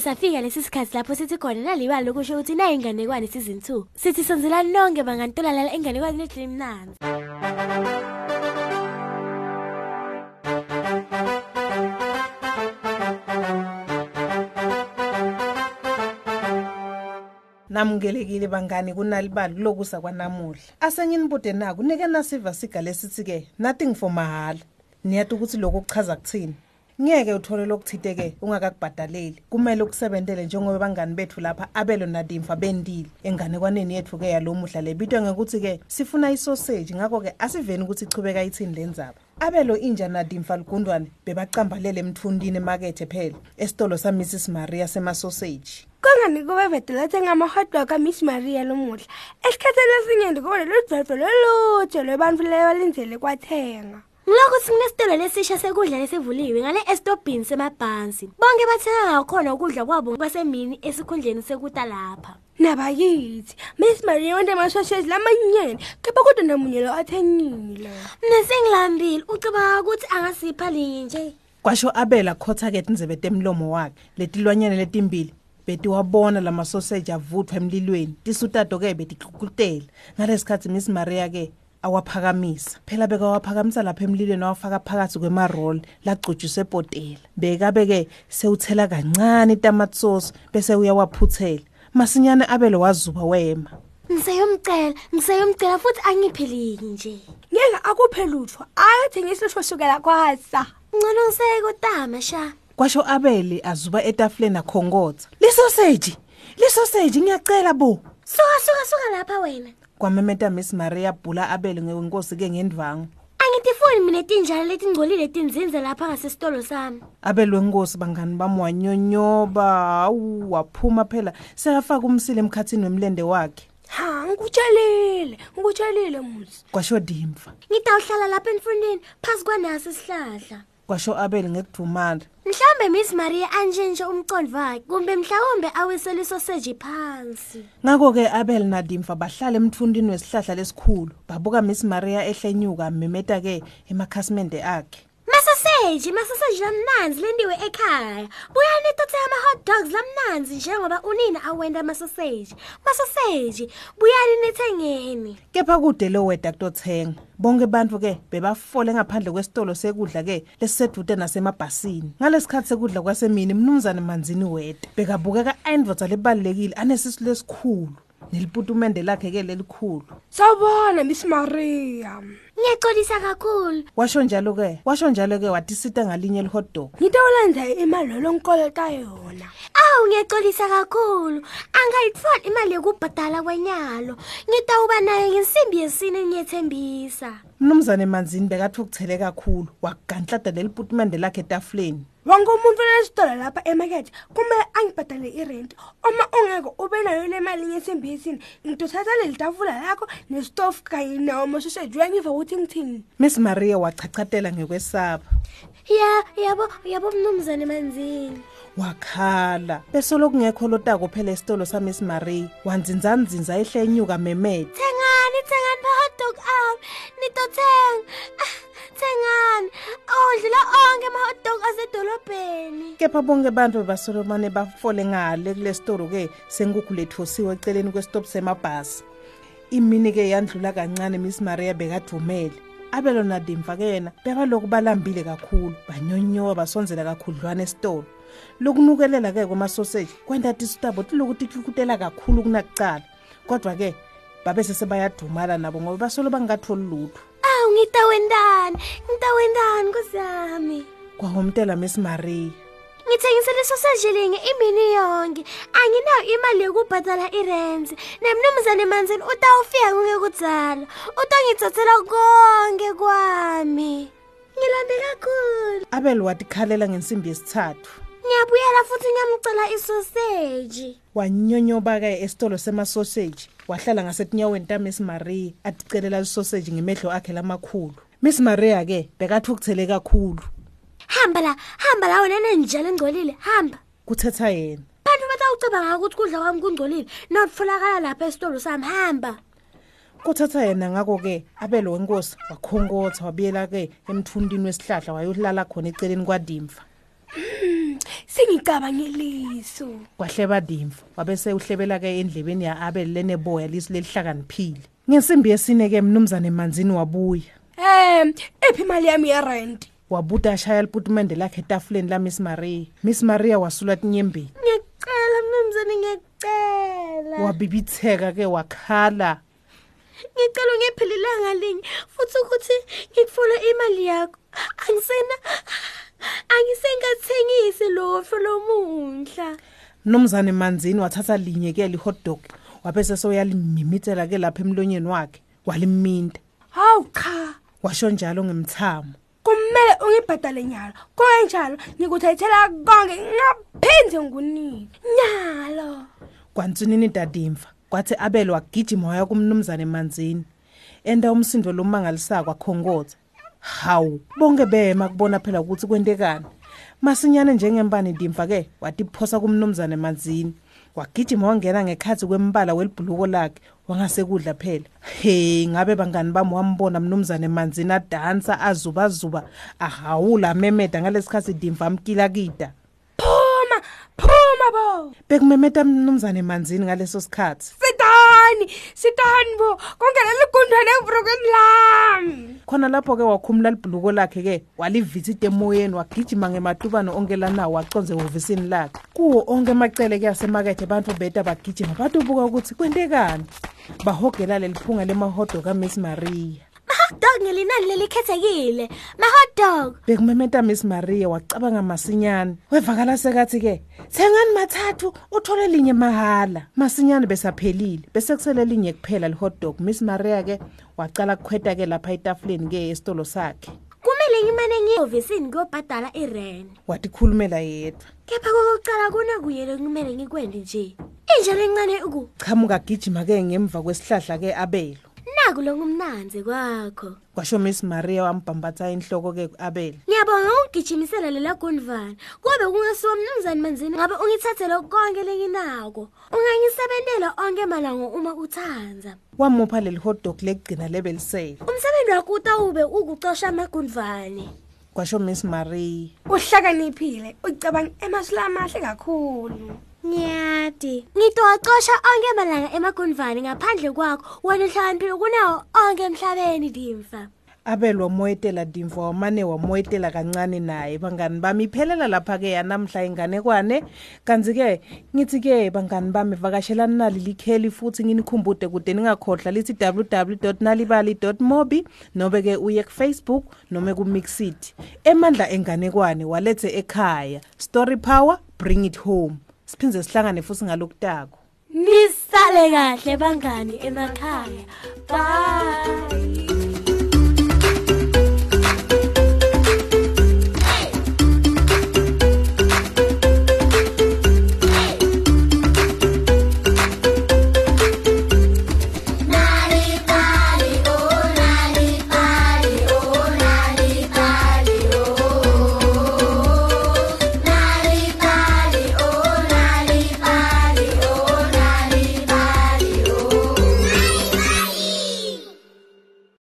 Bangani saphize safika lesi sikhathi lapho sithi khona nalibali lokusho ukuthi nayi inganekwane season 2. Sithi sonzelani nonke bangani tolalala inganekwane ledream nanzi. namukelekile bangani kunalibali kulokusa kwanamuhla asenginibude naku nike nasiva siga lesithi ke nothing for mahhala niyati ukuthi lokho kuchaza kuthini ngeke uthole lokuthite ke ungakakubhadaleli. Kumele ukusebentele njengoba bangani bethu lapha abelo nadimfa bendile enganekwaneni yethu ke yalomuhla lebitwe ngekuthi ke sifuna isoseji ngakho ke asiveni ukuthi ichubeka ithini lenzaba abelo inja nadimfa lugundwane bebacambalele emthundini emakethe phela esitolo samrs maria semasoseji. Kangani kube bedelethe ngama-hotdog amiss maria lomuhla esikhathini esiningi kube lolu dlodlo lolude lwebantfu lebalindele kwathenga. Ngilokho sinesitolo lesisha sekudla lesivuliwe ngale estobhini semabhansi. Bonke bathenga ngakhona ukudla kwabo kwasemini esikhundleni sekuta lapha. nabakithi miss maria wente amasosheji lamanyeni kepha kodwa namunye lo athengile Mina sengilambile ucabanga ukuthi angasipha linye nje. kwasho abela khotha-ke tinzebe temlomo wakhe letilwanyana letimbili betiwabona lamasoseji avuthwa emlilweni tisutato-ke betixukuktela ngalesi sikhathi miss maria-ke awaphakamisa. Phela bekawaphakamisa lapha emlilweni awafaka phakathi kwemaroli lagcutshuswe ebhotela bekabe-ke sewuthela kancane itamat sauce bese uyawaphuthela. Masinyane abelo wazuba wema. Ngisayomcela, ngisayomcela futhi angiphe linye nje. ngeke akuphe lutho ayathengisa lutho sukela kwasa. Ngcono ngisayekutama sha. kwasho abele azuba etafuleni akhongotha. Lisoseji lisoseji ngiyacela bo. Suka suka suka lapha wena. Kwamemeta miss maria bhula abele ngenkosi-ke ngendvangu Angitifuni mina tinjalo letingcolile tinzinze lapha ngasesitolo sami. abelwenkosi bangani bami wanyonyoba awu waphuma phela. Sekafaka umsile emkhathini wemlende wakhe. Ha ngikutshelile ngikutshelile muzi. Kwasho dimfa Ngitawuhlala lapha emfundini phasi kwanaso isihlahla. kwasho abele ngekudumala. Mhlambe Miss Maria anjenje umcondo wakhe kumbe mhlawumbe awisela isoseji phansi. ngakho-ke abele nadimfa bahlala emthundini wesihlahla lesikhulu babuka miss maria ehlenyuka memeta-ke emakhasimende akhe Masoseji, masoseji lamnanzi lendiwe ekhaya. Buyani tothe ama hot dogs lamnanzi njengoba unina awenda masoseji. Masoseji, buyani nithengeni. kepha kude lo weda kutothenga bonke bantfu-ke bebafole ngaphandle kwesitolo sekudla-ke lesisedude nasemabhasini ngalesi khathi sekudla kwasemini mnumzane manzini weda bekabukeka ayindvodza lebalulekile anesisu lesikhulu neliputumende lakhe-ke lelikhulu sawubona miss maria Ngiyaxolisa kakhulu. washo njalo-ke washo njalo-ke watisita ngalinye elihotdog ngitawulenza imali lolongikoleta yona Awu ngiyaxolisa kakhulu. Angayithola imali yokubhadala kwenyalo. Ngitawuba nayo ngensimbi yesine ngiyethembisa. mnumzane manzini bekathi ukuthele kakhulu waganhlada leliputumende lakhe etafuleni wonke umuntu olesitolo lapha emakethe kumele angibhadale irenti uma ungeke ube nayo le mali ngesimbi yesini ngitothatha leli tafula lakho nesitofu kanye nawo masoseji uyangiva ukuthi ngithini miss maria wachachatela ngekwesaba Ya, yabo, yabo mnumzane manzini. wakhala besolo kungekho lotako phela esitolo samiss maria wanzinzanzinza ehlenyuka memete Thengani, thengani ba hot dog ami. Nitothenga. Ah, Thengani. Odlula onke ama hot dog asedolobheni. kepha bonke bantu basolomane bafole ngale kulesitoro-ke senkukhu lethosiwe eceleni kwesitop semabhasi imini-ke yandlula kancane miss maria bekadumele abelo nadimfa-ke yena bebalokhu balambile kakhulu banyonyoba basonzela kakhudlwana esitolo lokunukelela-ke kwamasoseji kwenta tisitabo tiloku tihlukutela kakhulu kunakucala kodwa-ke babe sesebayadumala nabo ngoba basolo bangatholi lutho Awu ngitawendani. Ngitawendani kusami. kwahomtela miss maria Ngithengisele isoseji linye imini yonke. Anginayo imali yokubhadala irent. Nemnumzane manzini utawufika kungekudzala. Utangitsatsela konke kwami. Ngilambe kakhulu. abel watikhalela ngensimbi yesithathu Ngiyabuyela futhi ngiyamcela isoseji. wanyonyoba-ke esitolo semasoseji wahlala ngasetinyaweni tamiss maria aticelela isoseji ngemehlo akhe lamakhulu miss maria-ke bekathi ukuthele kakhulu Hamba la, hamba la wena nenjalo engcolile, hamba. kuthetha yena Bantu batawucabanga ukuthi kudla kwami kungcolile. Notfolakala lapha esitolo sami, hamba. kuthatha yena ngako-ke abelo wenkosi wakhongotha wabuyela-ke emthundini wesihlahla wayohlala khona eceleni kwadimfa ngicabangeliso kwahleba dimfu wabese uhlebela ke endlebeni ya-abel leneboya lisi lelihlakaniphile ngensimbi yesine ke mnumzane emanzini wabuya um iphi imali yami yerent wabuta ashaya liputumende lakhe etafuleni la miss maria. Miss maria wasula tinyembeni ngiyacela mnumzane ngiyacela. Wabibitheka ke wakhala. Ngicela ungiphile ilanga linye futhi ukuthi ngikufuna imali yakho. Angisena angisengathengisi lofu lomuhla mnumzane manzini wathatha linye ke li-hot dog wabese soyalimimithela ke lapha emlonyeni wakhe waliminta. Hawu cha. Washo njalo ngemthamo. Kumele ungibhadale nyalo. Kungenjalo ngikuthethela konke ngaphinde ngunini. Nyalo. Kwansunini dadimfa kwathi abele wagijima waya kumnumzane manzini enda umsindo lomangalisako akhongotha hawu bonke bema kubona phela ukuthi kwentekani. Masinyane njengempani dimfa ke watiphosa kumnumzane manzini wagijima wangena ngekhathi kwembala welibhuluko lakhe wangasekudla phela. He ngabe bangani bami wambona mnumzane manzini adansa azubazuba ahawula memeda ngalesikhathi dimfa amkilakida phuma phuma bo! Bekumemeta mnumzane manzini ngaleso sikhathi. Sitani sitani bo? Konke leligundwane ebrokeni lami khona lapho-ke wakhumula libhuluko lakhe-ke walivitha emoyeni wagijima ngematubane onke lanawo waconze ehhovisini lakhe. Kuwo onke emacele-ke asemakethe abantu beta bagijima batubuka ukuthi kwentekani? Bahogela leliphunga lemahodo kamiss maria. Mahot dog ngelinani lelikhethekile. Mahot dog. Bekumemeta miss maria wacabanga masinyane. Wevakala sekathi-ke thengani mathathu uthole linye mahala. Masinyane besaphelile bese kusele linye kuphela li-hot dog. Miss maria-ke wacala kukhweta-ke lapha etafuleni-ke esitolo sakhe. Kumele ngimane ngiyehhovisini kuyobhadala irent. Watikhulumela yedwa. Kepha kokucala kunakuye lokumele ngikwende nje. Injalo encane uku chamuka gijima-ke ngemva kwesihlahla-ke abelo naku lokumnanzi kwakho. Kwasho miss maria wambhambatha inhloko-ke ku-abela ngiyabonga ukungigijimisela lela gondvana kube kungasiwa mnumzane manzini ngabe ungithathele konke lenginako ungangisebentela onke malanga uma uthanza. Wamupha leli hot dog lekugcina lebelisele umsebenzi wakho utawube ukucosha amagundvane. Kwasho miss maria uhlakaniphile ucabanga emasu lamahle kakhulu. Nyati ngitowacosha onke malanga emagundvane ngaphandle kwakho. Wena uhlakaniphile kunawo onke emhlabeni dimfa. Abel wamoyetela dimfa wamane wamoyetela kancane naye. Bangani bami iphelela lapha-ke yanamhla inganekwane. Kanti-ke ngithi-ke bangani bami vakashelani nali likheli futhi nginikhumbude kude ningakhohlwa lithi www nalibali mobi nobe-ke uye kufacebook noma kumixid emandla enganekwane walethe ekhaya. Story power bring it home. Siphindze sihlangane futhi ngalokutako. Nisale kahle bangani emakhaya. Bye.